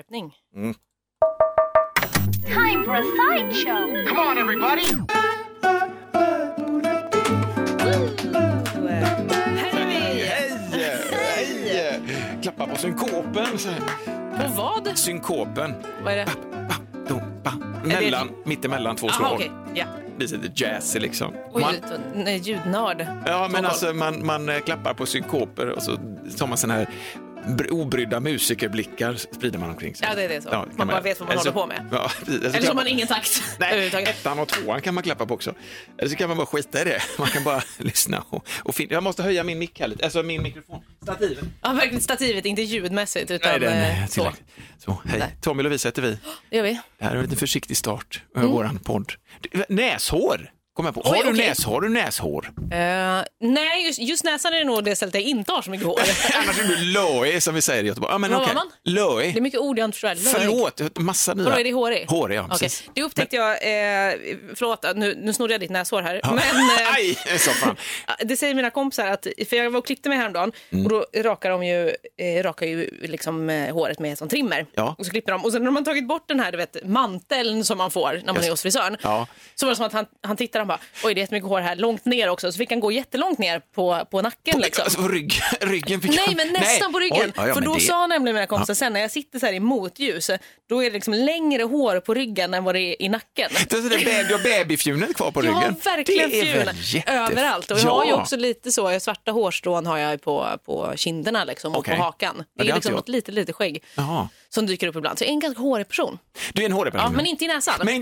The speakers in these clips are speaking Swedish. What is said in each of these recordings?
Skärpning. Time for a sideshow. Come on, everybody! Klappa på synkopen. På vad? Synkopen. Vad är det? Ba, dum, ba. Mellan, mittemellan två okej. Ja. Det blir lite jazzy liksom. Oj, Man, ljudnörd. ja, men Sån alltså man, man eh, klappar på synkoper och så tar man såna här obrydda musikerblickar sprider man omkring sig. Ja, det är det så. kan Man bara vet vad man eller så- håller på med. Ja. Eller så har man ingen takt Nej, ettan och tvåan kan man klappa på också. Eller så kan man bara skita i det. Man kan bara lyssna och, och fin- Jag måste höja min mick här lite, alltså min mikrofon. Stativet. Ja, verkligen stativet, inte ljudmässigt utan Nej, eh, är så. Så, hej. Nej. Tommy och Lovisa heter vi. Det gör vi. Det här är en liten försiktig start över våran podd. Näshår! Kom jag på. Har Oj, du okej. näshår? Har du näshår? Eh, nej, just, just näsan är nog det stället jag inte har så mycket hår. Annars är du löig som vi säger i Göteborg. Ja, men Vad okej. man? Löig. Det är mycket ord jag inte förstår. Löjlig. Förlåt, massa nya. Vadå, är det hårig? Hårig, ja. Okej. Precis. Det upptäckte jag, eh, förlåt nu, nu snodde jag ditt näshår här. Men, eh, Aj, sa fan. det säger mina kompisar, att, för jag var och klippte mig häromdagen Mm. och då rakar de ju, eh, rakar ju liksom, eh, håret med som trimmer. Ja. Och så klipper de och sen när man tagit bort den här du vet, manteln som man får när man Just. är hos frisören. Ja. Så var det som att han, han tittade och bara, oj det är jättemycket hår här, långt ner också. Så fick han gå jättelångt ner på, på nacken liksom. Alltså, på rygg, ryggen fick Nej, men nästan på ryggen. Oj, ja, ja, för då det... sa nämligen mina kompisar sen när jag sitter så här i motljus, då är det liksom längre hår på ryggen än vad det är i nacken. Det är så där baby, du har babyfjunet kvar på ryggen. har verkligen det är fjun väl jätte... överallt. Och jag ja. har ju också lite så, svarta hårstrån har jag på, på kinderna liksom, och Okej. på hakan. Ja, Det det är har liksom inte något lite, lite skägg Jaha. Som dyker upp ibland. Så jag är en ganska hårig person. Du är en hårig person. Ja, men inte i näsan. Men,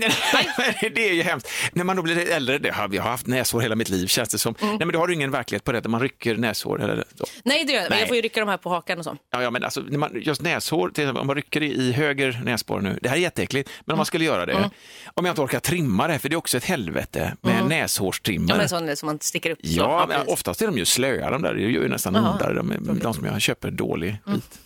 det är ju hemskt. När man då blir äldre, det har, jag har haft näshår hela mitt liv känns det som. Mm. Nej men då har du ingen verklighet på det, man rycker näshår eller så. Nej, det gör jag Nej. jag får ju rycka de här på hakan och så. Ja, ja men alltså, när man, just näshår, till exempel, om man rycker i, höger näsborre nu, det här är jätteäckligt, men om Mm. man skulle göra det, om jag inte orkar trimma det, för det är också ett helvete med. Mm. Ja, men sån som man sticker upp. så. Ja, precis. oftast är de ju slöa de där, det gör ju nästan ondare, de, är- de som jag köper dålig skit.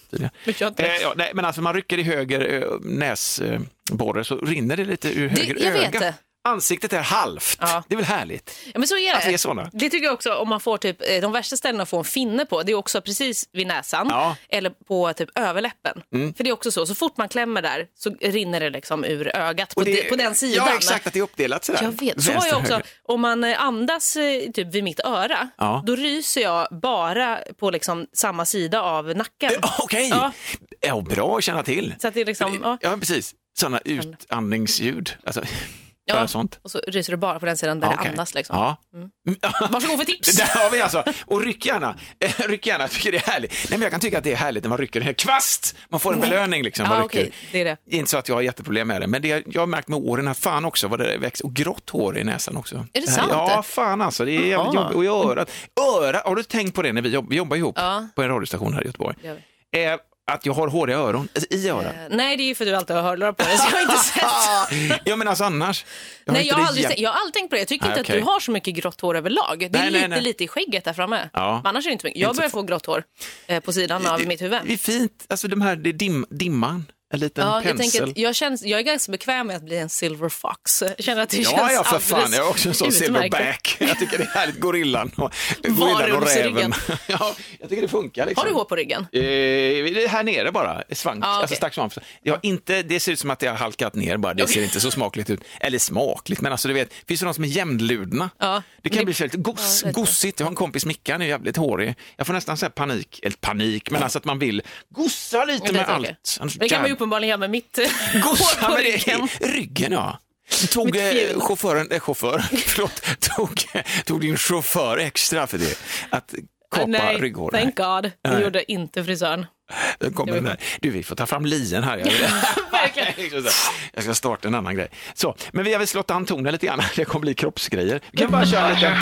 inte. Eh, ja, nej, men alltså man rycker i höger eh, näsborre så rinner det lite ur höger jag vet öga. det. Ansiktet är halvt, Ja. det är väl härligt? Ja, men så är det. Att vi är såna. Det tycker jag också om man får typ, eh, de värsta ställena att få en finne på, det är också precis vid näsan Ja. Mm. eller på typ överläppen. För det är också så, så fort man klämmer där så rinner det liksom ur ögat på, det- de, på den sidan. Ja, exakt, att det är uppdelat sådär. Jag vet. Så har jag också, om man eh, andas eh, typ vid mitt öra, Ja. då ryser jag bara på liksom samma sida av nacken. Eh, Okej, Ja. ja. bra att känna till. Så att det är liksom, ja. Ja, precis. Sådana utandningsljud. Alltså, Ja. sånt. Och så ryser du bara på den sidan där Ja, det andas. Liksom. Ja. Varsågod för tips. Där har vi alltså. Och ryck gärna. Ryck gärna, jag tycker det är härligt. Nej, men jag kan tycka att det är härligt när man rycker en kvast. Man får en belöning liksom. Rycker. okej, det är det. Inte så att jag har jätteproblem med det, men det, jag har märkt med åren här, fan också vad det växer. Och grått hår i näsan också. Är det här- sant? Ja, fan alltså. Det är jävligt jobbigt. Och i örat. Öra, har du tänkt på det när vi jobbar, vi jobbar ihop Ja. på en radiostation här i Göteborg? Det. Eh, att jag har håriga öron, i. Eh, Nej, det är ju för att du alltid har hörlurar på dig, så jag har inte sett. ja, men alltså annars. Nej, inte jag har, det aldrig, sett- jag har aldrig tänkt på det. Jag tycker Nej, inte okej. att du har så mycket grått hår överlag. Det är Nej, nej, lite, nej. lite i skägget där framme. Ja. Men annars är det inte mycket. Jag börjar få grått hår eh, på sidan av mitt huvud. Det är fint, alltså de här, det är dim, dimman, en liten Ja, jag, pensel. tänker att jag, känns, jag är ganska bekväm med att bli en silver fox. Jag känner att det Ja, känns ja, för fan. Jag är också en sån silverback. Jag tycker det är härligt. Gorillan och, gorillan och räven. Ja, jag tycker det funkar. Liksom. Har du hår på ryggen? Eh, här nere bara, svank, Ah, okej. alltså stack svamp. Jag inte, det ser ut som att jag har halkat ner bara, det ser inte så smakligt ut. Eller smakligt, men alltså du vet, finns det någon som är jämnludna? Ja, det kan det- bli så här lite gos, Ja, gossigt. Jag har en kompis, Mickan, är jävligt hårig. Jag får nästan så panik, eller panik, men alltså att man vill gossa lite med allt. Det kan man ju uppenbarligen göra med mitt eh, hår på ryggen. ryggen, ja. Tog eh, chauffören, eh, chaufför, förlåt, tog, tog din chaufför extra för det? Att kapa Nej, thank God. Det Nej. gjorde inte frisören. Kommer den där. Du, vi får ta fram lien här. Verkligen. Jag ska starta en annan grej. Så, men vi har väl slått an tonen lite grann. Det kommer bli kroppsgrejer. Vi kan bara köra lite.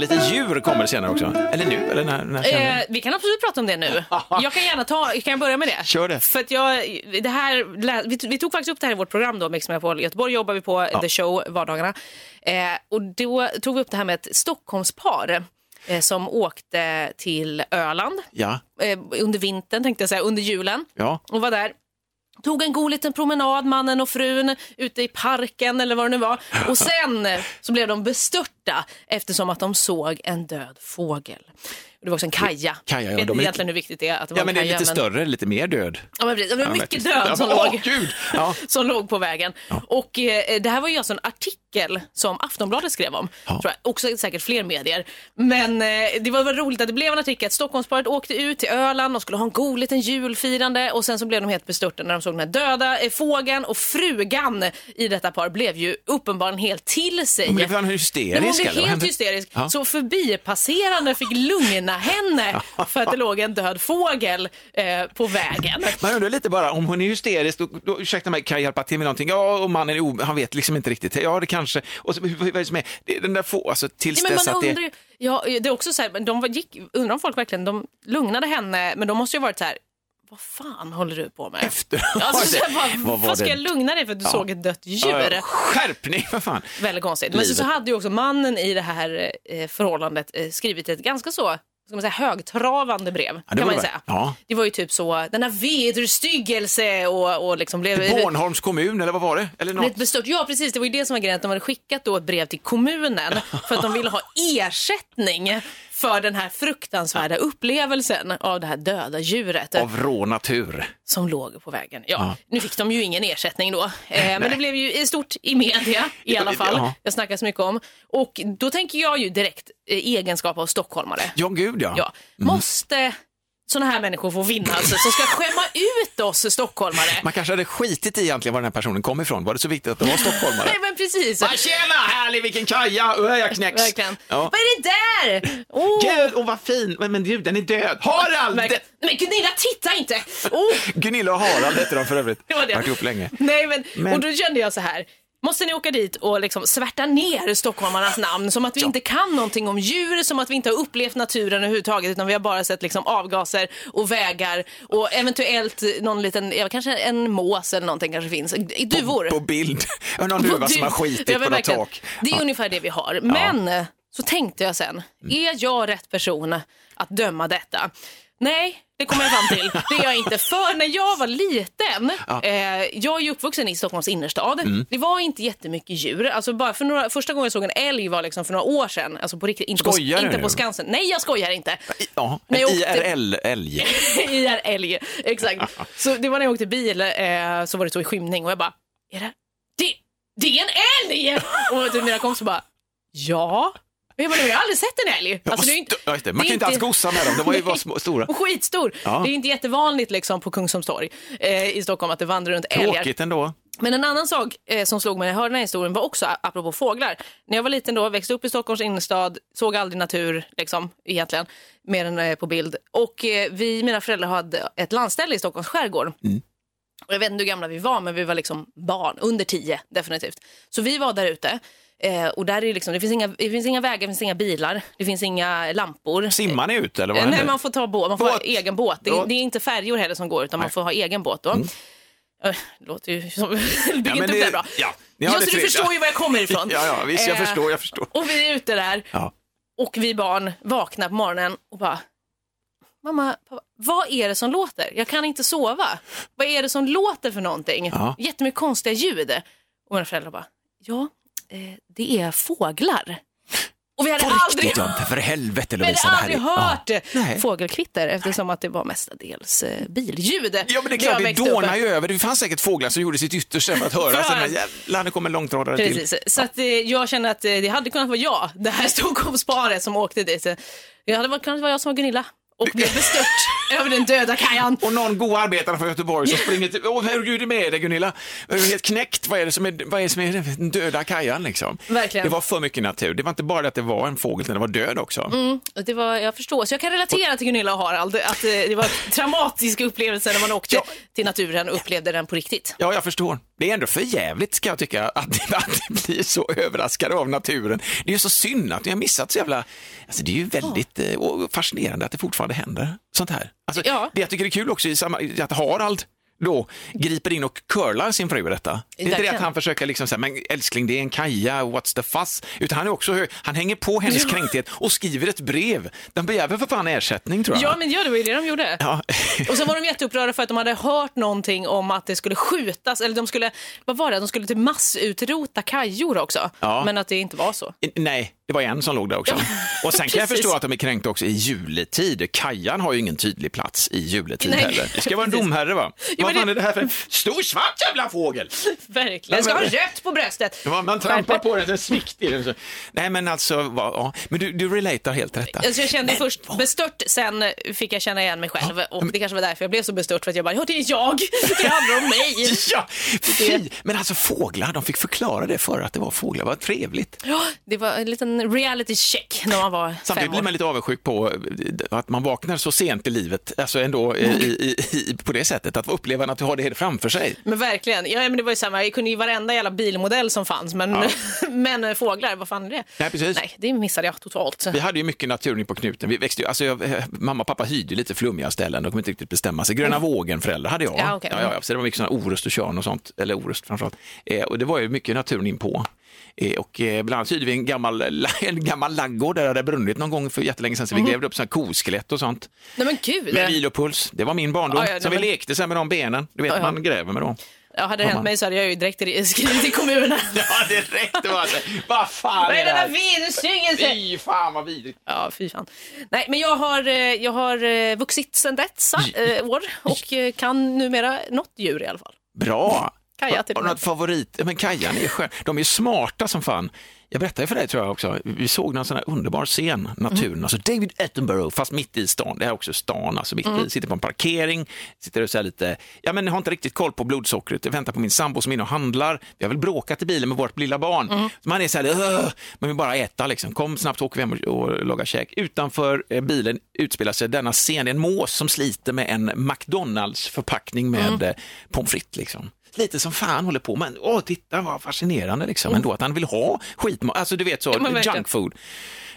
Och lite djur kommer senare också. Eller nu, eller när, när Eh, vi kan absolut prata om det nu. Jag kan gärna ta, kan jag börja med det? Kör det. För att jag, det här, vi, vi tog faktiskt upp det här i vårt program då, Mix Megapol Göteborg jobbar vi på The Show vardagarna. Eh, och då tog vi upp det här med ett Stockholmspar eh, som åkte till Öland Ja, eh, under vintern, tänkte jag säga, under julen. ja. Och var där. Tog en god liten promenad, mannen och frun, ute i parken eller vad det nu var. Och sen så blev de bestörta eftersom att de såg en död fågel. Det var också en kaja. Kaja, ja, vet de är- egentligen hur viktigt det är att det var Ja, men en det är kaja. lite större, lite mer död. Ja, men precis. det var Ja, mycket död som Ja, låg. Ja. som låg på vägen. Och eh, det här var ju alltså en artikel som Aftonbladet skrev om. Tror jag. Också säkert fler medier. Men eh, det var väl roligt att det blev en artikel att Stockholmsparet åkte ut till Öland och skulle ha en god liten julfirande och sen så blev de helt bestörta när de såg den här döda eh, fågeln och frugan i detta par blev ju uppenbarligen helt till sig. Hon blev hysterisk? Hon blev helt hysterisk. Så förbipasserande fick lugna henne för att det låg en död fågel eh, på vägen. Man undrar lite bara om hon är hysterisk, då, då, ursäkta mig, kan jag hjälpa till med någonting? Ja, och mannen är o, han vet liksom inte riktigt. Ja, det kanske. Och så, vad är det som är? Den där få, alltså tills Ja, dess att undrar, det... ja, det är också så här, de gick, undrar om folk verkligen, de lugnade henne, men de måste ju ha varit så här, vad fan håller du på med? Efteråt. Alltså, så här, Vad vad, ska det? jag lugna dig för att du Ja. såg ett dött djur? Ja, skärpning, vad fan. Väldigt konstigt. Men så, så hade ju också mannen i det här eh, förhållandet eh, skrivit ett ganska så ska man säga, högtravande brev. Ja, det kan man säga. Ja. Det var ju typ så, denna vederstyggelse och, och liksom blev... Bornholms kommun, eller vad var det? Eller något? Bestört. Ja, precis. Det var ju det som var grejen. Att de hade skickat då ett brev till kommunen för att de ville ha ersättning för den här fruktansvärda upplevelsen av det här döda djuret Av rå natur. som låg på vägen. Ja, Ja. Nu fick de ju ingen ersättning då, eh, men det blev ju stort i media i alla fall. Ja. Jag snackas mycket om. Och då tänker jag ju direkt eh, egenskap av stockholmare. Ja, gud ja. Ja. Måste sådana här människor få finnas som ska skämma ut oss stockholmare? Man kanske hade skitit i egentligen var den här personen kom ifrån. Var det så viktigt att det var stockholmare? Nej, men precis. Ah, tjena, härlig, vilken kaja! Öh, jag knäcks. Verkligen. Ja. Vad är det där? Åh, Gud, åh vad fin! Men, men gud, den är död. Harald! verkligen. Men Gunilla, titta inte! Oh, Gunilla och Harald hette de för övrigt. det var det. Varit ihop länge. Nej, men, Men- Och då kände jag så här. Måste ni åka dit och liksom svärta ner stockholmarnas namn som att vi inte kan någonting om djur, som att vi inte har upplevt naturen överhuvudtaget utan vi har bara sett liksom avgaser och vägar och eventuellt någon liten, ja, kanske en mås eller någonting kanske finns. Duvor. På bild. Ja, Någon duva som har skitit Ja, på något tak. Det är ungefär det vi har. Men så tänkte jag sen, är jag rätt person att döma detta? Nej, det kommer jag fram till. Det är jag inte. För när jag var liten, eh, jag är ju uppvuxen i Stockholms innerstad. Mm. Det var inte jättemycket djur. Alltså bara för några, första gången jag såg en älg var liksom för några år sedan. Alltså på riktigt, inte, på, Skojar du inte nu? på Skansen. Nej, jag skojar inte. Ja, en IRL-älg. IR älg, exakt. Så det var när jag åkte bil, eh, så var det så i skymning och jag bara, är det, det, det är en älg! Och typ mina kompisar bara, ja. Jag, bara, "Men jag har aldrig sett en älg. Alltså, det är inte, det. Man kan inte alls gossa med dem, de var ju små, stora. och skitstor. Ja. Det är inte jättevanligt liksom, på Kungsholmstorg eh, i Stockholm att det vandrar runt älgar. Tråkigt ändå. Men en annan sak eh, som slog mig när jag hörde den här historien var också apropå fåglar. När jag var liten då, växte upp i Stockholms innerstad, såg aldrig natur liksom, egentligen, mer än eh, på bild. Och eh, vi, mina föräldrar, hade ett landställe i Stockholms skärgård. Och jag vet inte hur gamla vi var, men vi var liksom barn, under tio definitivt. Så vi var där ute. Eh, och där är det, liksom, det, finns inga, det finns inga vägar, det finns inga bilar, det finns inga lampor. Simmar ni ut eller vad Eh, Nej, man får ta båt. Man får Båt. ha egen båt. Det, det är inte färjor heller som går, utan man Nej. Mm. får ha egen båt då. Eh, Det låter ju som... Bygg men inte upp det- bra. ja, ja, så du förstår ju var jag kommer ifrån. Ja, ja, visst, jag Eh, förstår, jag förstår. Och vi är ute där Ja. och vi barn vaknar på morgonen och bara Mamma, pappa, vad är det som låter? Jag kan inte sova. Vad är det som låter för någonting? Ja. Jättemycket konstiga ljud. Och mina föräldrar bara, ja, eh, det är fåglar. Och vi hade På aldrig riktigt, Jonte, för helvete vi hade Lovisa. det här aldrig ja. hört Nej. fågelkvitter eftersom att det var mestadels eh, billjud. Ja, men det är klart, det dånar ju över. Det fanns säkert fåglar som gjorde sitt yttersta för att höra. Sen, jävlar, det kommer långtradare till. Precis, så att, eh, jag känner att eh, det hade kunnat vara jag, det här Stockholmsparet som åkte dit. Det hade kunnat vara jag som var Gunilla och blev bestört över den döda kajan. Och någon god arbetare från Göteborg som springer till... Åh, herregud, är det med dig Gunilla? Jag är helt knäckt. Vad är det som är, vad är, det som är den döda kajan liksom? Verkligen. Det var för mycket natur. Det var inte bara det att det var en fågel, utan det var död också. Och Det var, jag förstår, så jag kan relatera till Gunilla och Harald, att eh, det var traumatiska upplevelser när man åkte Ja. till naturen och upplevde den på riktigt. Ja, jag förstår. Det är ändå för jävligt ska jag tycka att, att det blir så överraskade av naturen. Det är ju så synd att vi har missat så jävla... Alltså det är ju väldigt eh, och fascinerande att det fortfarande händer sånt här. Alltså, Ja. Det jag tycker är kul också i att Harald då griper in och curlar sin fru i detta. Det är inte det att han försöker liksom säga, men älskling det är en Kaja, what's the fuss? Utan han är också han hänger på hennes kränkthet och skriver ett brev. De begär väl för fan ersättning tror jag. Ja, men ja, det var ju det de gjorde. Ja. Och sen var de jätteupprörda för att de hade hört någonting om att det skulle skjutas, eller de skulle, vad var det, de skulle till massutrota kajor också. Ja. Men att det inte var så. Nej, det var en som låg där också. och sen kan jag förstå att de är kränkta också i juletid. Kajan har ju ingen tydlig plats i juletid Nej. heller. Det ska vara en domherre va? Ja, Vad men fan det- är det här för en stor svart jävla fågel? Verkligen. Ska ha men- rött på bröstet. Ja, Man trampar på den, den svikt i den. så- Nej men alltså, ja. men du, du relatar helt rätt. Alltså jag kände först bestört, sen fick jag känna igen mig själv. Och det kanske var därför jag blev så bestört, för att jag bara, ja det är jag, det handlar om mig. Ja, fy! Men alltså fåglar, de fick förklara det för att det var fåglar, vad trevligt. Ja, det var en liten reality check när man var Samtidigt fem blir år. man lite avundsjuk på eh, att man vaknar så sent i livet, alltså ändå eh, i, i, i, på det sättet, att få uppleva att du har det framför sig. Men verkligen, ja, men det var ju samma, jag kunde ju varenda jävla bilmodell som fanns, men, men eh, fåglar, vad fan är det? Nej, precis. Nej, det missade jag totalt. Vi hade ju mycket naturen på knuten. Vi växte ju, alltså jag, mamma och pappa hyrde ju lite flummiga ställen, de kunde inte riktigt bestämma sig. Gröna vågen-föräldrar hade jag. Ja, okej. ja, ja, så det var mycket sådana Orust och Tjörn och sånt, eller Orust framförallt. Eh, och det var ju mycket naturen inpå. Eh, och eh, bland annat hyrde vi en gammal, en gammal laggård där det hade brunnit någon gång för jättelänge sedan, så Mhm. vi grävde upp sådana koskelett och sånt. Nej men gud. Med vilopuls, det var min barndom. Ja, ja, så vi men- lekte sen med de benen, du vet Ja, man gräver med dem. Ja, hade det hänt mig så hade jag ju direkt skrivit till kommunen. Ja, det är rätt. Det var det. Vad fan Vad är är det här? där? Fy fan vad vidrigt. Ja, fy fan. Nej, men jag har, eh, jag har eh, vuxit sedan dessa eh, år och eh, kan numera något djur i alla fall. Bra. Kaja till Har du något favorit? Men Kajan är skön. De är smarta som fan. Jag berättade för dig tror jag också, vi såg någon sån här underbar scen, naturen, Mm. alltså David Attenborough, fast mitt i stan, det är också stan, alltså mitt Mm. i, sitter på en parkering, sitter och så här lite, ja men har inte riktigt koll på blodsockret, jag väntar på min sambo som är inne och handlar, vi har väl bråkat i bilen med vårt lilla barn, Mm. man är så här, man vill bara äta liksom, kom snabbt åker vi hem och, och lagar käk. Utanför eh, bilen utspelar sig denna scen, det är en mås som sliter med en McDonalds-förpackning med Mm. eh, pommes frites liksom. Lite som fan håller på, men åh, titta vad fascinerande liksom ändå att han vill ha skitmat, alltså du vet så, verkligen. junk food.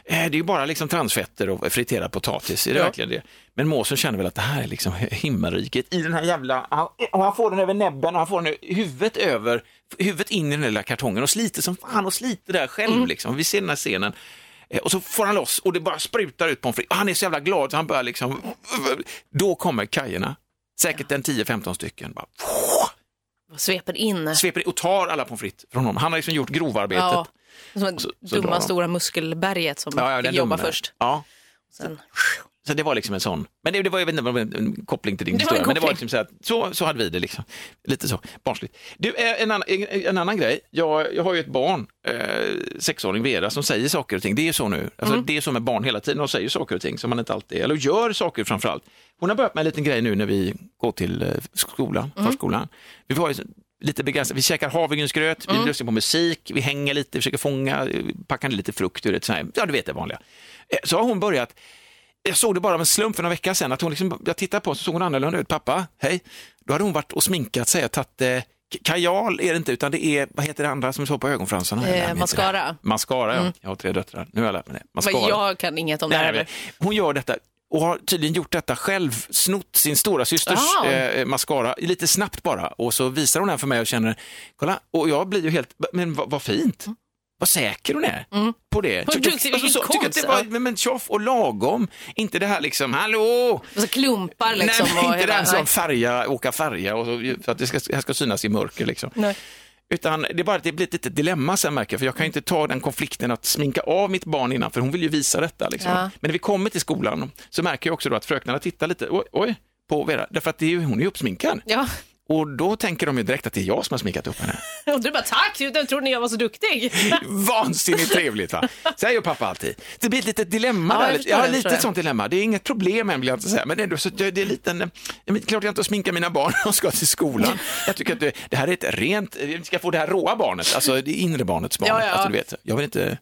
Eh, Det är ju bara liksom transfetter och friterad potatis, är det Ja. verkligen det? Men måsen känner väl att det här är liksom himmelriket i den här jävla, han, han får den över näbben och han får den huvudet över, huvudet in i den där lilla kartongen och sliter som fan och sliter där själv Mm. liksom. Vi ser den här scenen. Eh, Och så får han loss och det bara sprutar ut pommes frites. Han är så jävla glad så han börjar liksom, då kommer kajerna, säkert en 10-15 stycken, bara, Sveper in. sveper och tar alla pommes frites från honom. Han har liksom gjort grovarbetet. Ja, som så- dumma stora muskelberget som Ja, ja, fick jobba dumma. först. Ja, Sen, så det var liksom en sån. Men det, det var, jag vet inte, om det var en, koppling till din historia, men det var liksom så, här, så, så hade vi det liksom. Lite så, barnsligt. Du, eh, en annan, en, annan grej. Jag, jag har ju ett barn, eh, sexåring Vera, som säger saker och ting. Det är så nu. Alltså, Mm. Det är så med barn hela tiden. De säger saker och ting som man inte alltid, eller gör saker framför allt. Hon har börjat med en liten grej nu när vi går till eh, skolan, Mm. förskolan. Vi ju lite begränsat. Vi käkar havregrynsgröt, Mm. vi lyssnar på musik, vi hänger lite, försöker fånga, eh, packar lite frukt ur ett sånt här, ja du vet det vanliga. Så har hon börjat jag såg det bara av en slump för några veckor sedan, att hon liksom, jag tittade på henne så såg hon annorlunda ut. Pappa, hej. Då hade hon varit och sminkat sig och tagit eh, kajal är det inte, utan det är, vad heter det andra som står på ögonfransarna? Eh, mascara. Mascara, ja. Jag har tre döttrar, nu har jag lärt mig det. Mascara. Men jag kan inget om det här. hon gör detta och har tydligen gjort detta själv, snott sin stora systers Ah. eh, mascara lite snabbt bara och så visar hon den för mig och känner, kolla, och jag blir ju helt, men vad, vad fint. Vad säker hon är på det. Mm. Tycker- duktig, alltså, så, tycker att det var, men, men tjoff och lagom. Inte det här liksom, hallå! Och så klumpar liksom. Nej, inte hela- den som färja, åka färja och så, för att det ska, det här ska synas i mörker liksom. Nej. Utan det är bara att det blir ett litet dilemma sen märker jag, för jag kan inte ta den konflikten att sminka av mitt barn innan, för hon vill ju visa detta. Liksom. Ja. Men när vi kommer till skolan så märker jag också då att fröknarna tittar lite, oj, oj på Vera, därför att det är hon är ju uppsminkad. Ja, Och då tänker de ju direkt att det är jag som har sminkat upp henne. och du bara tack, jag trodde jag var så duktig. Vansinnigt trevligt va? Säger ju pappa alltid. Det blir ett litet dilemma Ja, där. jag det, lite sånt dilemma. Det är inget problem än vill jag inte säga, men är, ändå så, det är lite en, ja, men klart jag inte sminkar mina barn när de ska till skolan. Jag tycker att det, det här är ett rent, vi ska få det här råa barnet, alltså det inre barnets barn. Ja, ja. Alltså, du vet, jag vill inte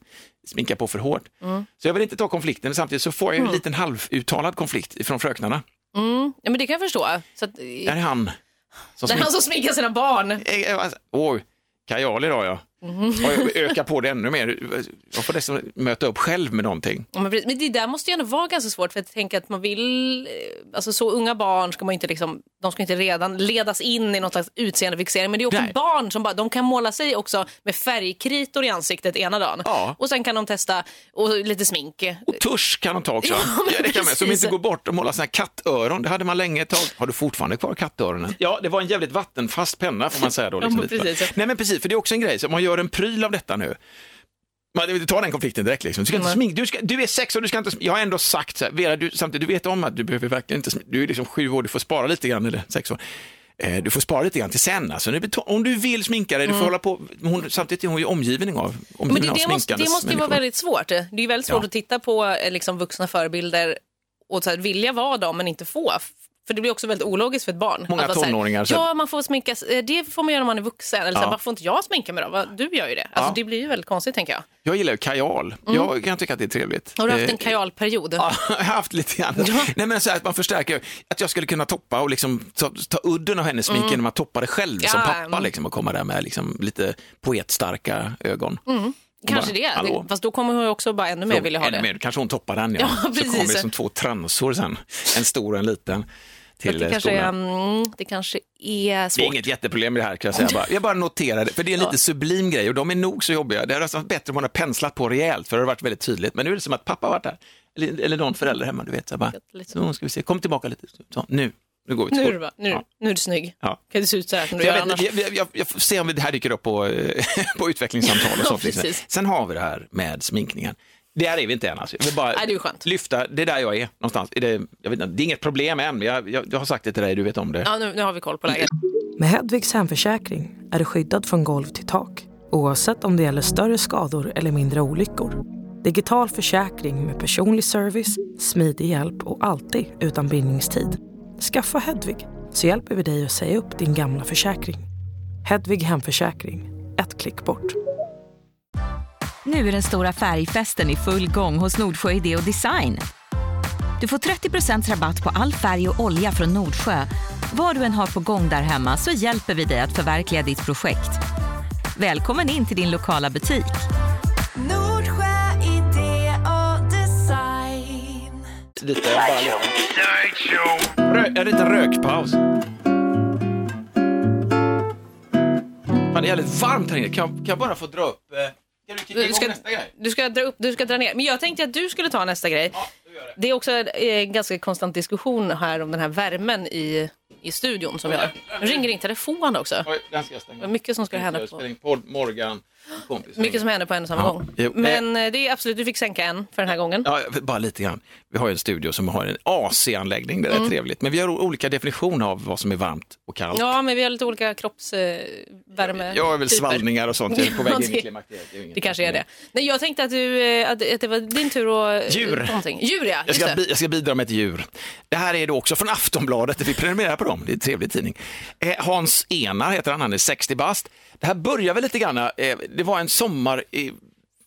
sminka på för hårt. Så jag vill inte ta konflikten, men samtidigt så får jag ju en liten halvuttalad konflikt från fröknarna. Ja, men det kan jag förstå. Så att, Är det han som det är han som sminkar sina barn. Eh, eh, alltså, Oj, kajal idag ja. Och jag ökar på det ännu mer. Jag får nästan möta upp själv med någonting. Ja, Men det där måste ju ändå vara ganska svårt för att tänka att man vill, eh, alltså så unga barn ska man inte liksom, de ska inte redan ledas in i någon slags utseendefixering men det är också Nej. barn som bara, de kan måla sig också med färgkritor i ansiktet ena dagen Ja. och sen kan de testa och lite smink. Och tusch kan de ta också. Ja, Ja, det kan man, som inte går bort och måla såna här kattöron. Det hade man länge ett tag. Har du fortfarande kvar kattöronen? Ja, det var en jävligt vattenfast penna får man säga då. Liksom, Ja, men. Nej men precis, för det är också en grej, så man gör en pryl av detta nu. Man tar den konflikten direkt. Liksom. Du, ska inte Nej. smink, du, ska, du är sex och du ska inte smink. Jag har ändå sagt så här, Vera, du, samtidigt, du vet om att du behöver verkligen inte smink. Du är liksom sju år, du får spara lite grann, eller sex år. Eh, Du får spara lite grann till sen. Alltså. Om du vill sminka dig, du får hålla på. Hon, samtidigt är hon ju omgivning av, Mm. Men det, av det, måste, det måste ju vara väldigt svårt. Det är väldigt svårt Ja. att titta på eh, liksom, vuxna förebilder och så här, vilja vara dem men inte få. För det blir också väldigt ologiskt för ett barn. Många Att så här, tonåringar, så- Ja, man får sminkas. eh, Det får man göra när man är vuxen. Eller så här, Ja. varför får inte jag sminka mig då? Du gör ju det. Alltså, Ja. Det blir ju väldigt konstigt tänker jag. Jag gillar ju kajal. Jag kan tycka att det är trevligt. Har du haft Eh, en kajalperiod? Ja, jag har haft lite grann. Ja. Nej, men så här, att man förstärker, att jag skulle kunna toppa och liksom ta, ta udden av hennes smink genom att toppa det själv som pappa mm. liksom, och komma där med liksom, lite poetstarka ögon. Kanske bara, det. hallå? det. Fast då kommer hon också bara ännu mer vilja ha det. Mer. Kanske hon toppar den, ja. Ja, så precis. kommer det som två transor sen, en stor och en liten. Till Det eh, kanske, är, mm, det kanske är Det är svårt. inget jätteproblem med det här kan jag säga. Bara. Jag bara noterar det, för det är en lite sublim grej och de är nog så jobbiga. Det hade varit bättre om man hade penslat på rejält, för det har varit väldigt tydligt. Men nu är det som att pappa har varit där, eller, eller någon förälder hemma, du vet. Så bara, så ska vi se, kom tillbaka lite. Så, nu, nu går vi till Nu är, du nu, Ja. nu är du snygg. Ja. Kan du se ut så här som du Jag, gör vet, annars? jag, jag, jag får se om det här dyker upp på, eh, på utvecklingssamtal och Ja, sånt. precis. Sen har vi det här med sminkningen. Där är vi inte än. Alltså. Jag vill bara Nej, det är ju skönt. lyfta, det är där jag är någonstans. Är det, jag vet inte, det är inget problem än, jag, jag, jag har sagt det till dig, du vet om det. Ja, nu, nu har vi koll på läget. Med Hedvigs hemförsäkring är du skyddad från golv till tak oavsett om det gäller större skador eller mindre olyckor. Digital försäkring med personlig service, smidig hjälp och alltid utan bindningstid. Skaffa Hedvig så hjälper vi dig att säga upp din gamla försäkring. Hedvig hemförsäkring, ett klick bort. Nu är den stora färgfesten i full gång hos Nordsjö Idé och Design. Du får 30% rabatt på all färg och olja från Nordsjö. Vad du än har på gång där hemma så hjälper vi dig att förverkliga ditt projekt. Välkommen in till din lokala butik. Nordsjö idé och design. Lite, bara lite. Rö, en liten rökpaus. Fan, det är jävligt varmt här inne. Kan, kan jag bara få dra upp... Eh, kan du kicka igång ska, nästa grej? du ska dra upp, du ska dra ner. Men jag tänkte att du skulle ta nästa grej. Ja, du gör det. Det är också en eh, ganska konstant diskussion här om den här värmen i, i studion som vi har. Nu ringer din telefon också. Oj, den ska jag stänga. Det var mycket som ska hända på. Morgan, kompis. Mycket som händer på en och samma Ja, gång. jo, Men eh, det är absolut, du fick sänka en för den här gången. Ja, bara lite grann. Vi har ju en studio som har en AC-anläggning, det är Mm. trevligt. Men vi har olika definitioner av vad som är varmt och kallt. Ja, men vi har lite olika kroppsvärme. jag har väl svallningar och sånt, jag är på väg in i det- klimakteriet. inget Det kanske är det. Nej, jag tänkte att, du, eh, att, att det var din tur att... Djur. Någonting. Djur, ja. Jag ska, det. jag ska bidra med ett djur. Det här är då också från Aftonbladet, vi prenumererar på dem, det är en trevlig tidning. Eh, Hans Enar heter han, han är 60 bast. Det här börjar väl lite grann, eh, det var en sommar eh,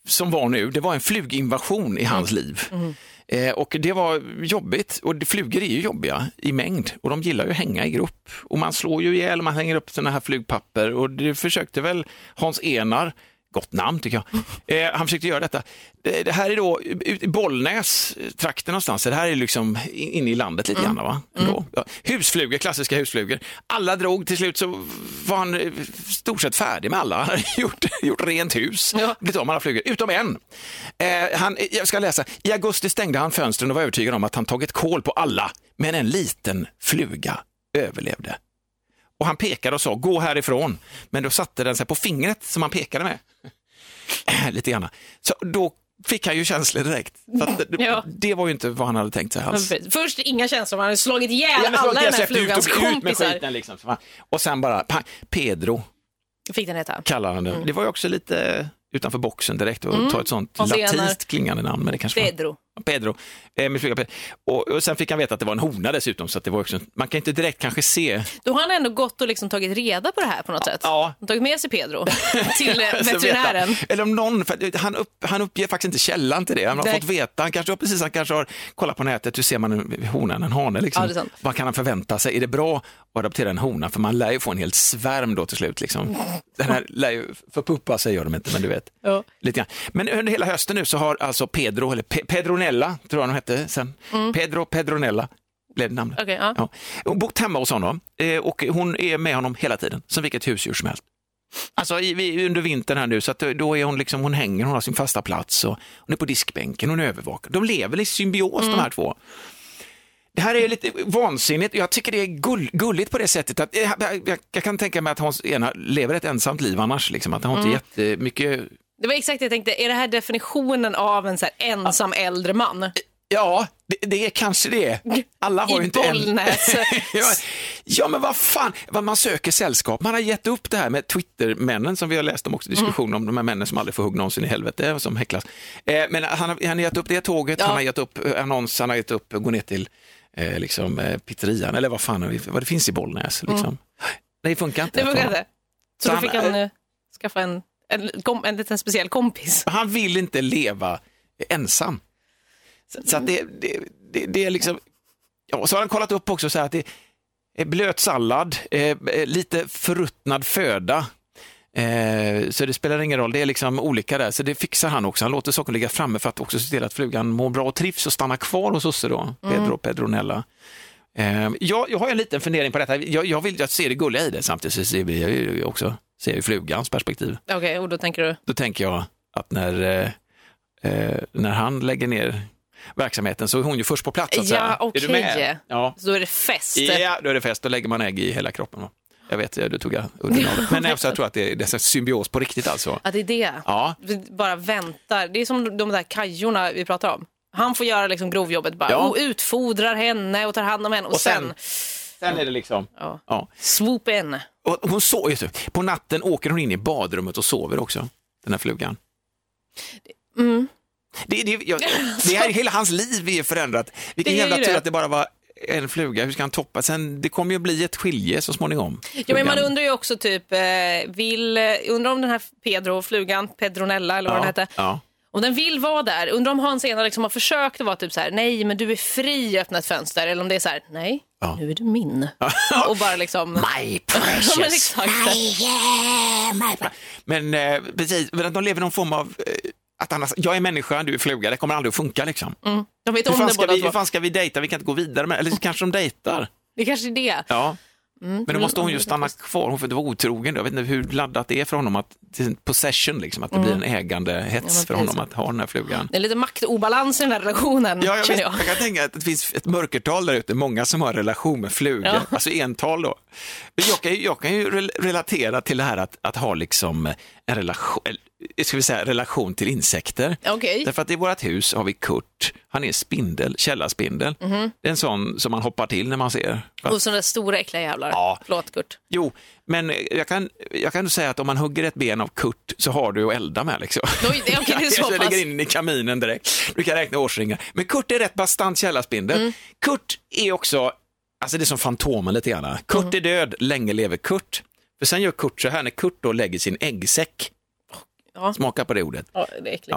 som var nu, det var en fluginvasion i hans liv. Eh, och det var jobbigt och flugor är ju jobbiga i mängd och de gillar ju att hänga i grupp. Och man slår ju ihjäl, man hänger upp sådana här flugpapper och det försökte väl Hans Enar Gott namn tycker jag. Eh, han försökte göra detta. Det, här är då i Bollnäs, eh, trakten någonstans. Det här är liksom in- inne i landet lite grann. Va? Ändå. Ja. Husflugor, klassiska husflugor. Alla drog, till slut så var han eh, stort sett färdig med alla. Han hade gjort, gjort rent hus, Ja. blivit av med alla flugor, utom en. Eh, han, eh, jag ska läsa. I augusti stängde han fönstren och var övertygad om att han tagit koll på alla, men en liten fluga överlevde. Och han pekade och sa gå härifrån, men då satte den sig på fingret som han pekade med. Lite grann. Så då fick han ju känslor direkt. Att det, Ja. det var ju inte vad han hade tänkt sig alls. Först inga känslor, man hade slagit ihjäl Ja, alla den här ut flugans och ut med kompisar. skiten liksom. Och sen bara, pang, Pedro Fick den heta. kallar han det. Det var ju också lite utanför boxen direkt och ta ett sånt latinskt klingande namn. Men det kanske var... Pedro. Pedro, eh, min fluga Pedro. Och, och sen fick han veta att det var en hona dessutom, så att det var också, man kan inte direkt kanske se. Då har han ändå gått och liksom tagit reda på det här på något sätt. Ja. Han tagit med sig Pedro till eh, veterinären. Eller om någon, för han, upp, han uppger faktiskt inte källan till det. Han har Nej. fått veta, han kanske precis han kanske har kollat på nätet, hur ser man en hona, en hane liksom. Ja. Vad kan han förvänta sig? Är det bra att adoptera en hona? För man lär ju få en hel svärm då till slut. Liksom. Den här lär ju förpuppa sig, gör de inte, men du vet. Ja. Lite grann. Men under hela hösten nu så har alltså Pedro, eller Pe- Pedronella, tror jag de hette sen, Pedro Pedronella, blev namnet. Mm. Okej, ja. Ja. Hon bott hemma hos honom eh, och hon är med honom hela tiden, som vilket husdjur som helst. Alltså i, under vintern här nu, så att då är hon liksom, hon hänger, hon har sin fasta plats och hon är på diskbänken, hon övervakar. De lever i symbios Mm. de här två. Det här är lite vansinnigt. Jag tycker det är gull, gulligt på det sättet att jag, jag, jag kan tänka mig att Hans ena lever ett ensamt liv annars, liksom, att han har Mm. inte jättemycket Det var exakt det jag tänkte. Är det här definitionen av en så ensam äldre man? Ja, det, det är kanske det. Alla har I inte Bollnäs. ja, ja, men vad fan, man söker sällskap. Man har gett upp det här med Twitter-männen som vi har läst om också, diskussion om de här männen som aldrig får hugg någonsin i helvete och som häcklas. Eh, men han har, han har gett upp det tåget, Ja. han har gett upp eh, annons, han har gett upp gå ner till eh, liksom, eh, pizzerian eller vad fan vad det finns i Bollnäs. Liksom. Det funkar inte. Det funkar inte. Så Så då han- fick han eh, skaffa en, en, en liten speciell kompis. Han vill inte leva ensam. Så, att det, det, det, det är liksom, ja, så har han kollat upp också så här att det är blöt sallad, eh, lite förruttnad föda. Eh, så det spelar ingen roll, det är liksom olika där, så det fixar han också. Han låter saker ligga framme för att också se till att flugan mår bra och trivs och stannar kvar hos oss då, Pedro Pedronella. Eh, jag, jag har en liten fundering på detta, jag, jag vill jag ser det gulliga i det samtidigt så ser vi jag ju också ser ju flugans perspektiv Okej, och då tänker du? då tänker jag att när, eh, eh, när han lägger ner verksamheten så är hon ju först på plats. Att. Ja, okej. med? Ja. Så då är det fest? ja, då är det fest. Då lägger man ägg i hela kroppen. va? Jag vet, du tog jag udden av det. Men också, jag tror att det är, det är symbios på riktigt alltså. Ja, det är det. Ja. Vi bara väntar. Det är som de där kajorna vi pratar om. Han får göra liksom grovjobbet, bara Ja. och utfodrar henne och tar hand om henne och, Och sen, sen- Sen är det liksom, Ja. ja. swoop in. Och hon sover, just på natten åker hon in i badrummet och sover också, den här flugan. Mm. Det, det, jag, det här, hela hans liv är förändrat. Vilken Det är jävla tur att det bara var en fluga, hur ska han toppa? Sen, det kommer ju bli ett skilje så småningom. Ja, men man undrar ju också typ, eh, vill, undrar om den här Pedro, flugan, Pedronella eller vad den hette, Ja. Om den vill vara där. Undrar om Hans Ena liksom har försökt att vara typ så här, nej men du är fri att öppna ett fönster. Eller om det är så här, nej, Ja. nu är du min. och bara liksom... My Ja, men precious. exakt. Men eh, precis, men att de lever någon form av eh, att annars, jag är människa, du är fluga, det kommer aldrig att funka liksom. De vet Hur, om fan det ska båda vi, hur fan ska vi dejta? Vi kan inte gå vidare med Eller så kanske de dejtar. Det kanske är det. Ja. Men då måste hon ju Mm, stanna kvar, hon får inte vara otrogen. Jag vet inte hur laddat det är för honom att, till possession, liksom, att det blir en ägandehets Mm. Ja, för honom att ha den här flugan. Det är lite maktobalans i den här relationen, Ja, jag, känner jag. jag kan tänka att det finns ett mörkertal där ute, många som har en relation med flugor, Ja. alltså ental då. Jag kan ju, jag kan ju rel- relatera till det här att, att ha liksom en relation, ska vi säga, relation till insekter. Okej. Därför att i vårt hus har vi Kurt, han är spindel, källarspindel. Det är en sån som man hoppar till när man ser. Och sådana stora äckliga jävlar. Ja. Förlåt Kurt. Jo, men jag kan, jag kan säga att om man hugger ett ben av Kurt så har du att elda med. Liksom. Oj, det- okej, det är så pass. lägger in i kaminen direkt. Du kan räkna årsringar. Men Kurt är rätt bastant källarspindel. Mm. Kurt är också, alltså det är som Fantomen lite grann. Kurt Mm. är död, länge lever Kurt. För sen gör Kurt så här när Kurt då lägger sin äggsäck. Ja. Smaka på det ordet. Ja, det är äckligt.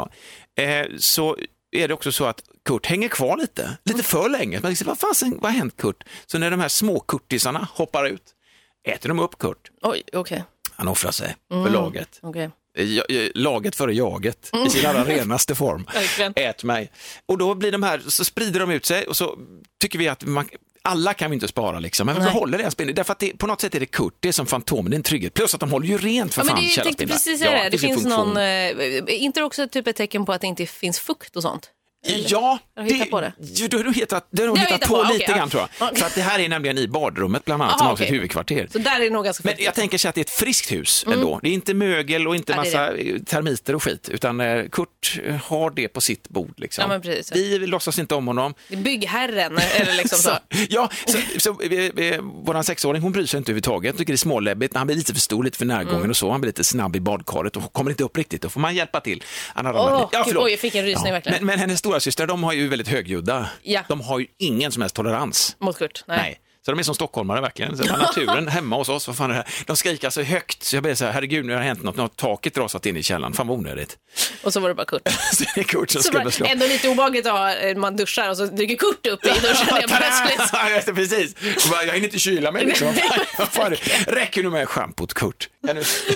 Ja. Eh, så är det också så att Kurt hänger kvar lite, lite för länge. Man liksom, vad, fasen, vad har hänt Kurt? Så när de här små kurtisarna hoppar ut, äter de upp Kurt. Oj, okej. Han offrar sig Mm. för laget. okej. Ja, ja, Laget före jaget i sin allra renaste form. Ät mig. Och då blir de här, så sprider de ut sig och så tycker vi att man, alla kan vi inte spara liksom, men vi Nej. behåller deras spindel. Därför att det, på något sätt är det Kurt, det är som Fantomen, det är en trygghet. Plus att de håller ju rent för Ja, men fan det, jag tänkte precis säga Ja, det. Det finns någon, eh, inte det också typ ett tecken på att det inte finns fukt och sånt? Ja, hittat på det? Jo, du har nog hittat, har hittat på, på, lite okej, grann tror jag. ja. För att det här är nämligen i badrummet bland annat, Aha, som har sitt okej. huvudkvarter. Så där är det nog ganska Men jag tänker sig att det är ett friskt hus ändå. Det är inte mögel och inte Ja, det massa eh, termiter och skit, utan eh, Kurt eh, har det på sitt bord. Liksom. Ja, men precis. Vi låtsas inte om honom. Det byggherren, eller liksom så. ja, så, så, eh, eh, våran sexåring hon bryr sig inte överhuvudtaget, Hon tycker det är småläbbigt, han blir lite för stor, lite för närgången Mm. och så, han blir lite snabb i badkaret och kommer inte upp riktigt, då får man hjälpa till. Han har Åh, ramlat ner. gud, förlåt. oj, jag fick en rysning verkligen. Men, men hennes stora storasystrar de har ju väldigt högljudda. Ja. De har ju ingen som helst tolerans. Mot Kurt? Nej. Så de är som stockholmare verkligen. Så naturen hemma hos oss, vad fan är det här? De skriker så högt så jag blir så här, herregud nu har det hänt något, nu har taket rasat in i källaren, fan vad onödigt. Och så var det bara Kurt. Så det är Kurt som Så skulle bara, slå. ändå lite obehagligt att ha, eh, man duschar och så dyker Kurt upp i duschen helt plötsligt. Precis. Bara, Jag hinner inte kyla mig liksom. Räcker nu med schampot Kurt?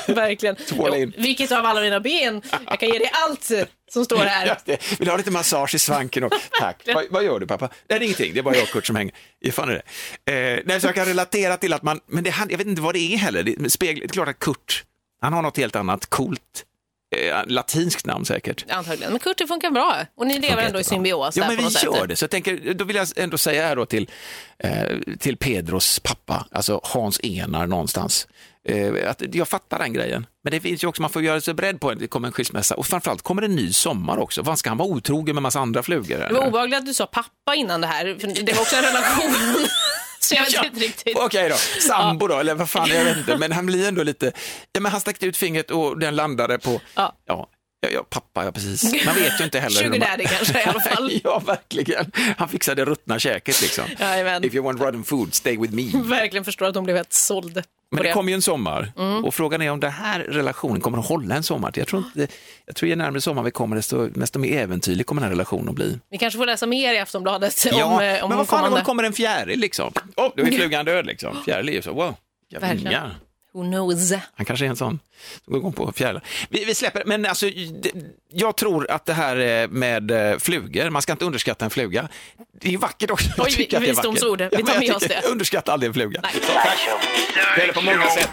Verkligen. Tvåla in. Jo, Vilket av alla mina ben? Jag kan ge dig allt som står här. Vill du ha lite massage i svanken? Och... Tack. Vad, vad gör du pappa? Nej, det är ingenting. Det är bara jag och Kurt som hänger. Ja, fan är det. Eh, nej, så jag kan relatera till att man, men det, jag vet inte vad det är heller. Det, spegel, det är klart att Kurt, han har något helt annat coolt. Eh, latinskt namn säkert. Antagligen. Men Kurt, det funkar bra. Och ni lever ändå i symbios Ja, men vi gör det. Så jag tänker, då vill jag ändå säga här då till, eh, till Pedros pappa, alltså Hans Enar någonstans. Eh, att jag fattar den grejen. Men det finns ju också, man får göra sig beredd på att det kommer en skilsmässa och framförallt kommer det en ny sommar också. Vad ska han vara otrogen med massa andra flugor? Det eller? var obehagligt att du sa pappa innan det här. För det var också en relation. Så jag vet Ja, inte riktigt. Okej då, sambo då, eller vad fan, jag vet inte. Men han blir ändå lite, ja men han sträckte ut fingret och den landade på, Ja. ja, ja, ja pappa, ja precis. Man vet ju inte heller. Sugar daddy kanske i alla fall. ja, verkligen. Han fixade ruttna käket liksom. Jajamän. If you want rotten food, stay with me. Verkligen förstår att hon blev helt såld. Men det det. kommer ju en sommar Mm. och frågan är om den här relationen kommer att hålla en sommar. Jag tror, inte, jag tror ju närmare sommar vi kommer, desto, desto mer äventyrlig kommer den här relationen att bli. Vi kanske får läsa mer i Aftonbladet om, Ja, eh, om men vad fan kommande. om det kommer en fjäril liksom? Åh, oh, då är flugan död liksom. Fjäril är ju så, wow, jävla Verkligen. Who knows? Han kanske är en sån som går igång på fjärilar. Vi, vi släpper, men alltså, det- jag tror att det här eh, med eh, flugor, man ska inte underskatta en fluga. Det är ju vackert också. Jag Oj, att det vackert. visdomsord. Vi tar med oss det. Underskatta aldrig en fluga. Nej. Det gäller på många sätt.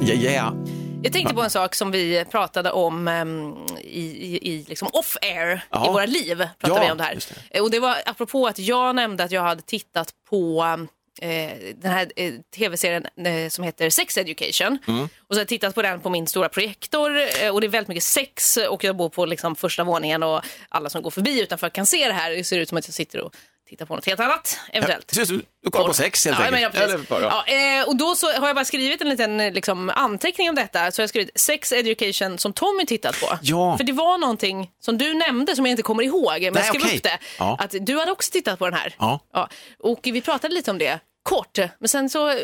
Ja, yeah. Jag tänkte på en sak som vi pratade om ehm, i, i, i liksom off-air i våra liv. Pratade Ja, vi om det här. just Eh, Och det var apropå att jag nämnde att jag hade tittat på eh, den här eh, tv-serien eh, som heter Sex Education. Mm. Och så har jag tittat på den på min stora projektor eh, och det är väldigt mycket sex och jag bor på liksom, första våningen och alla som går förbi utanför kan se det här. Det ser ut som att jag sitter och tittar på något helt annat eventuellt. Ut som Du kollar på sex helt ja, enkelt. Men ja, precis. Eller bara, ja. Ja, eh, och då så har jag bara skrivit en liten eh, liksom, anteckning om detta. Så jag har skrivit Sex Education som Tommy tittat på. Ja. För det var någonting som du nämnde som jag inte kommer ihåg. Men jag Nej, skrev okej. upp det. Ja. Att du hade också tittat på den här. Ja. Och vi pratade lite om det. Kort, men sen så eh,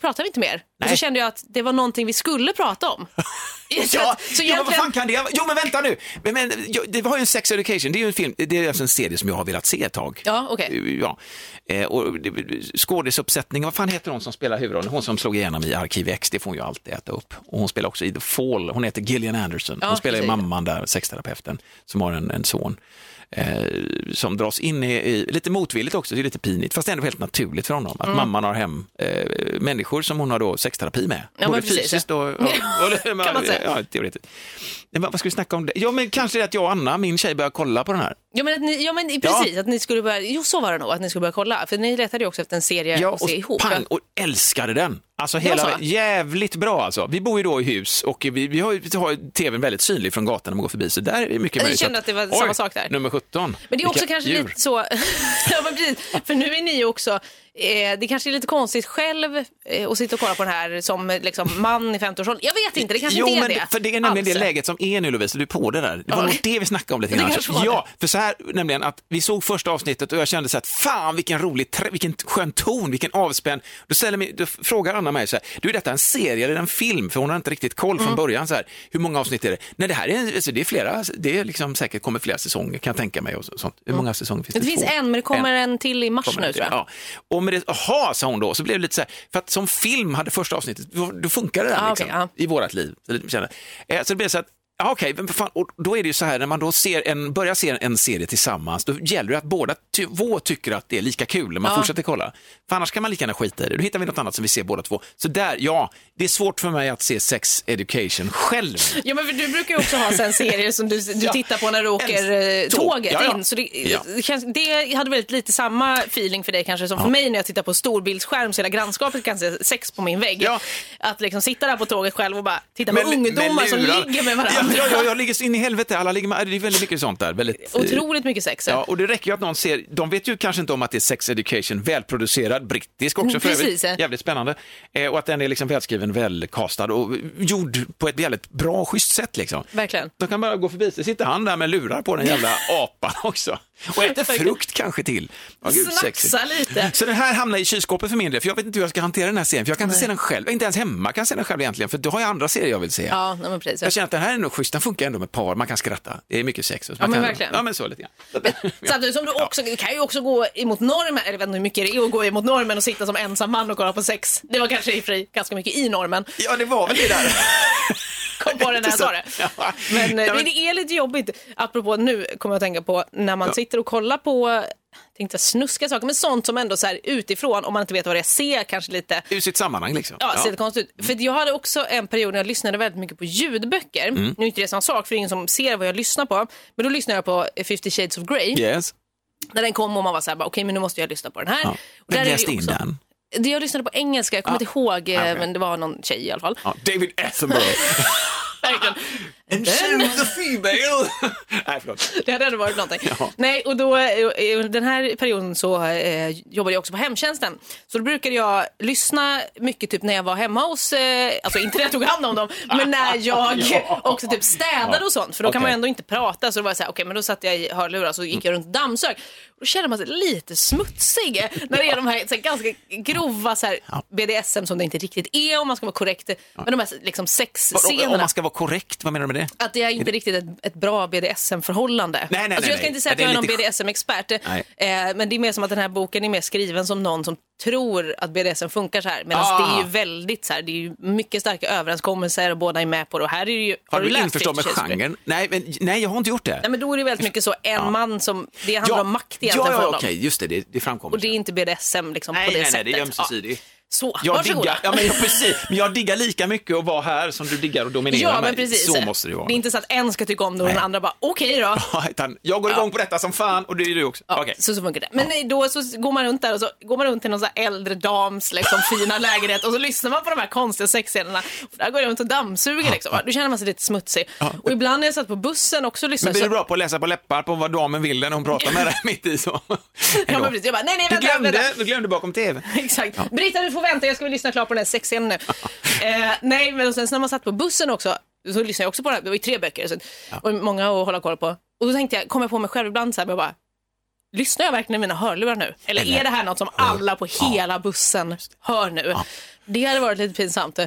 pratade vi inte mer. Och så kände jag att det var någonting vi skulle prata om. Så Ja, att- så ja, men vad egentligen- fan kan det Jo, men vänta nu. Men, men, det var ju en Sex Education, det är ju en film, det är alltså en serie som jag har velat se ett tag. Ja, okej. Ja. Eh, och skådisuppsättningen, vad fan heter hon som spelar huvudrollen? Hon som slog igenom i Arkiv X, det får hon ju alltid äta upp. Och hon spelar också i The Fall, hon heter Gillian Anderson. Hon Ja, spelar ju mamman där, sexterapeuten, som har en, en son. Eh, som dras in i, i, lite motvilligt också, det är lite pinigt, fast ändå helt naturligt för honom, att mamman har hem eh, människor som hon har då sexterapi med. Ja, Både precis, fysiskt och, och, och, Kan man säga. Ja, teoretiskt. Men vad ska vi snacka om det? Ja, men kanske det att jag och Anna, min tjej, börjar kolla på den här. Ja men, ni, ja men precis, att ni skulle börja, jo så var det nog, att ni skulle börja kolla. För ni letade ju också efter en serie Ja, att se ihop. pang, och älskade den. Alltså hela, jävligt bra alltså. Vi bor ju då i hus och vi, vi har, vi har tvevn väldigt synlig från gatan när man går förbi, så där är det mycket Jag möjligt kände att det var samma sak där. nummer 17. Men det är också Vilka kanske djur. lite så, ja, men precis, för nu är ni också, eh, det kanske är lite konstigt själv eh, att sitta och kolla på den här som liksom, man i 50-årsåldern. Jag vet inte, det kanske Jo, inte är men det. för det är nämligen alls. det läget som är nu Lovisa, du är på det där. Det var nog det vi snackade om lite grann. Ja, för så här nämligen att vi såg första avsnittet och jag kände så att fan vilken rolig, vilken skön ton, vilken avspänn. Då, ställer mig, då frågar Anna mig så här, du är detta en serie eller en film? För hon har inte riktigt koll Mm. från början så här, hur många avsnitt är det? Nej, det här är, alltså, det är flera, det är liksom säkert kommer flera säsonger kan jag tänka mig och så- sånt. Hur många säsonger finns det? Mm. Det finns Två? en, men det kommer en, till i mars nu tror jag. Ja. Och med det, aha, sa hon då, så blev det lite så här, för att som film hade första avsnittet, då, funkar det där Ja, liksom, okej, ja. i vårat liv. Så det, känner, eh, så det blev så att, okej, för fan, och då är det ju så här, när man då ser en, börjar se en serie tillsammans, då gäller det att båda två tycker att det är lika kul när man Ja. fortsätter kolla. För annars kan man lika gärna skita i det. Då hittar vi något annat som vi ser båda två. Så där, ja, det är svårt för mig att se Sex Education själv. Ja, men du brukar ju också ha en serie som du, du Ja. tittar på när du åker En- eh, tåg. tåget Ja, in. Så det, det, hade väldigt lite samma feeling för dig kanske som för mig när jag tittar på storbildsskärm så hela grannskapet kan se sex på min vägg. Att liksom sitta där på tåget själv och bara titta på ungdomar som ligger med Ja, varandra. Ja, jag, jag ligger så in i helvete, alla ligger med, det är väldigt mycket sånt där. Väldigt, eh, Otroligt mycket sex. Ja, och det räcker ju att någon ser, de vet ju kanske inte om att det är sex education, välproducerad, brittisk också för precis. övrigt, jävligt spännande. Eh, och att den är liksom välskriven, välkastad och gjord på ett väldigt bra schysst sätt liksom. Verkligen. De kan bara gå förbi, så sitter han där med lurar på den jävla apan också. Och äter frukt kanske till. Ja, gud. Snacksa lite. Så den här hamnar i kylskåpet för min del, för jag vet inte hur jag ska hantera den här serien, för jag kan inte se den själv, inte ens hemma kan jag se den själv egentligen, för då har jag andra serier jag vill se. Ja, nej, men precis. Jag känner att den här är nog schysst, den funkar ändå med par, man kan skratta, det är mycket sex. och Ja, men kan, verkligen. Ja, men så lite grann. Samtidigt som du också, du kan ju också gå emot normen, eller jag vet inte hur mycket det är att gå emot normen och sitta som ensam man och kolla på sex. Det var kanske i sig ganska mycket i normen. Ja, det var väl det där. Kom på det när jag sa det. Ja. Men, eh, Ja, men- det är lite jobbigt, apropå nu kommer jag att tänka på, när man sitter och kollar på, tänkte snuska saker, men sånt som ändå så här utifrån, om man inte vet vad det är, ser kanske lite Ur sitt sammanhang liksom. Ja, ser lite konstigt ut. För jag hade också en period när jag lyssnade väldigt mycket på ljudböcker. Mm. Nu är inte det samma sak, för det är ingen som ser vad jag lyssnar på. Men då lyssnade jag på 50 shades of Grey. Yes. När den kom och man var så här, okej men nu måste jag lyssna på den här. Ja. Och Vem läste in den? Jag lyssnade på engelska, jag kommer Ja. inte ihåg, eh, okej. men det var någon tjej i alla fall. Ja, David Attenborough. Verkligen. And she was a female. Nej, förlåt. Det hade ändå varit någonting. Ja. Nej, och då, eh, den här perioden så eh, jobbade jag också på hemtjänsten. Så då brukade jag lyssna mycket typ när jag var hemma hos, eh, alltså inte när jag tog hand om dem, men när jag Ja. också typ städade och sånt. För då kan Okej. man ändå inte prata. Så då var jag så här, okej men då satte jag i hörlurar och så gick jag runt och dammsög. Då kände man sig lite smutsig när det är de här, så här ganska grova så här, BDSM som det inte riktigt är om man ska vara korrekt. Men de här liksom sexscenerna. Om man ska vara korrekt, vad menar du med det? Att det är inte riktigt ett, ett bra BDSM-förhållande. Nej, nej, alltså, jag ska nej, inte säga att nej. jag är är någon BDSM-expert, Nej. eh, men det är mer som att den här boken är mer skriven som någon som tror att BDSM funkar så här. Medan Ah. det är ju väldigt så här, det är ju mycket starka överenskommelser och båda är med på det. Och här är det ju, Har du läst införstått med genren? Nej, men, nej, jag har inte gjort det. Nej, men då är det väldigt mycket så en man som, det handlar om makt egentligen ja, för ja, honom. okej, just det, det, det framkommer. Och det är inte BDSM liksom, nej, på det nej, nej, sättet. det är ömsesidigt. Ja. Så, Jag varsågoda. diggar, ja, men, jag, precis, men jag diggar lika mycket att vara här som du diggar och dominera Ja, mig. men precis. Så måste det vara. Det är inte så att en ska tycka om det och den Nej. andra bara, okej då. Ja, utan jag går igång på detta som fan och det är du också. Ja, Okej. så, så funkar det. Men nej, då så går man runt där och så går man runt till någon så äldre dams liksom, fina lägenhet och så lyssnar man på de här konstiga sexscenerna. Där går jag runt och dammsuger liksom. Då känner man sig lite smutsig. Och ibland när jag satt på bussen också och Men lyssnade blir så... du bra på att läsa på läppar på vad damen vill när hon pratar med dig mitt i så? Ja, men precis. Jag bara, nej, nej, du, vänta, glömde, vänta. du glömde bakom tvn. Exakt. Britta, du får vänta. Jag ska väl lyssna klart på den här sexscenen nu. eh, nej, men sen när man satt på bussen också så lyssnade jag också på den här. Det var ju tre böcker så, och många att hålla koll på. Och då tänkte jag, kom jag på mig själv ibland så här, jag bara, lyssnar jag verkligen i mina hörlurar nu? Eller, Eller- är det här något som alla på hela bussen hör nu? Det hade varit lite pinsamt.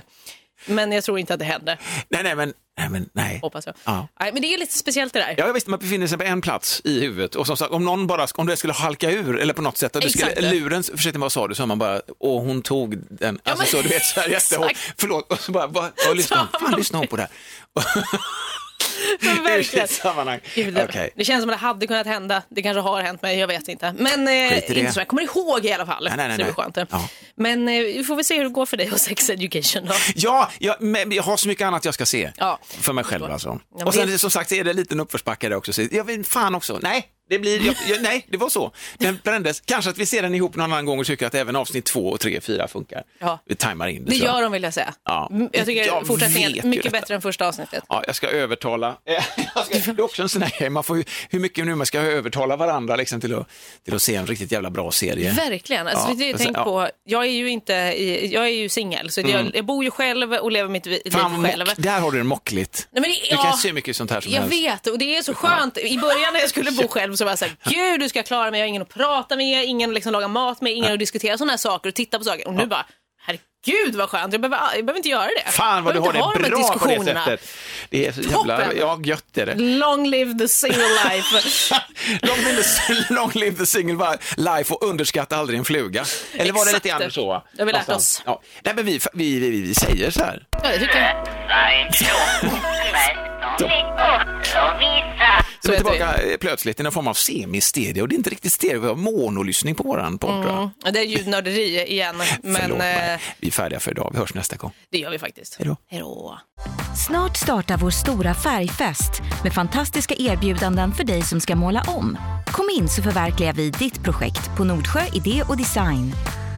Men jag tror inte att det hände, Nej, nej, men nej. Men, nej. hoppas jag. Ja. Nej, men det är lite speciellt det där. Ja, jag visste man befinner sig på en plats i huvudet och som sagt, om någon bara, om det skulle halka ur eller på något sätt, att du skulle, Exakt. luren, försökte vad sa du, så man bara, och hon tog den, alltså men- så du vet så här jättehårt, förlåt, och så bara, vad, vad lyssnar hon, fan man- lyssnar hon på det här? Verkligen. sammanhang. Gud, det, Okej. det känns som att det hade kunnat hända. Det kanske har hänt mig, jag vet inte. Men eh, inte som jag kommer ihåg i alla fall. Nej, nej, nej, så det skönt. Ja. Men eh, vi får väl se hur det går för dig och sex education då. Ja, jag, men jag har så mycket annat jag ska se. Ja. För mig själv alltså. men och sen det- som sagt så är det en liten uppförsbacke där också. Så jag vet fan också, nej, det blir, jag, jag, nej, det var så. Den brändes. Kanske att vi ser den ihop någon annan gång och tycker att även avsnitt två och tre, fyra funkar. Ja. Vi tajmar in det. Det jag. gör de vill jag säga. Ja. Mm, Jag tycker Jag fortsättningen är mycket bättre än första avsnittet. Ja, jag ska övertala. Jag ska, det är också en sån här man får ju, hur mycket nu man ska övertala varandra liksom, till, att, till att se en riktigt jävla bra serie. Verkligen. Alltså, Ja, och tänk ja. på, jag är ju inte, i, jag är ju singel, så jag, jag bor ju själv och lever mitt liv Fan, själv. mock, där har du det mockligt. Nej, men det, Du kan se mycket sånt här som Jag helst. vet och det är så skönt. I början när jag skulle bo själv så var jag så här, gud du ska klara mig, jag har ingen att prata med, ingen att liksom laga mat med, ingen att diskutera sådana här saker och titta på saker. Och nu bara, herregud vad skönt, jag behöver, jag behöver inte göra det. Fan vad du har det ha de bra på det sättet. Det är så jävla, Toppen. ja gött är det. Long live the single life. long, live the, long live the single life och underskatta aldrig en fluga. Eller var det lite grann så? Det har vi lärt oss. Ja. Nej, men vi, vi, vi, vi säger så här. ja, det tycker jag. Så är tillbaka eh, plötsligt i någon form av semi-stereo. Och det är inte riktigt stereo, vi har monolyssning på våran podd. Ja, Det är ljudnörderi igen, men Förlåt mig. eh, Vi är färdiga för idag, vi hörs nästa gång. det gör vi faktiskt. Hej då. Hej då. Snart startar vår stora färgfest med fantastiska erbjudanden för dig som ska måla om. Kom in så förverkligar vi ditt projekt på Nordsjö Idé och Design.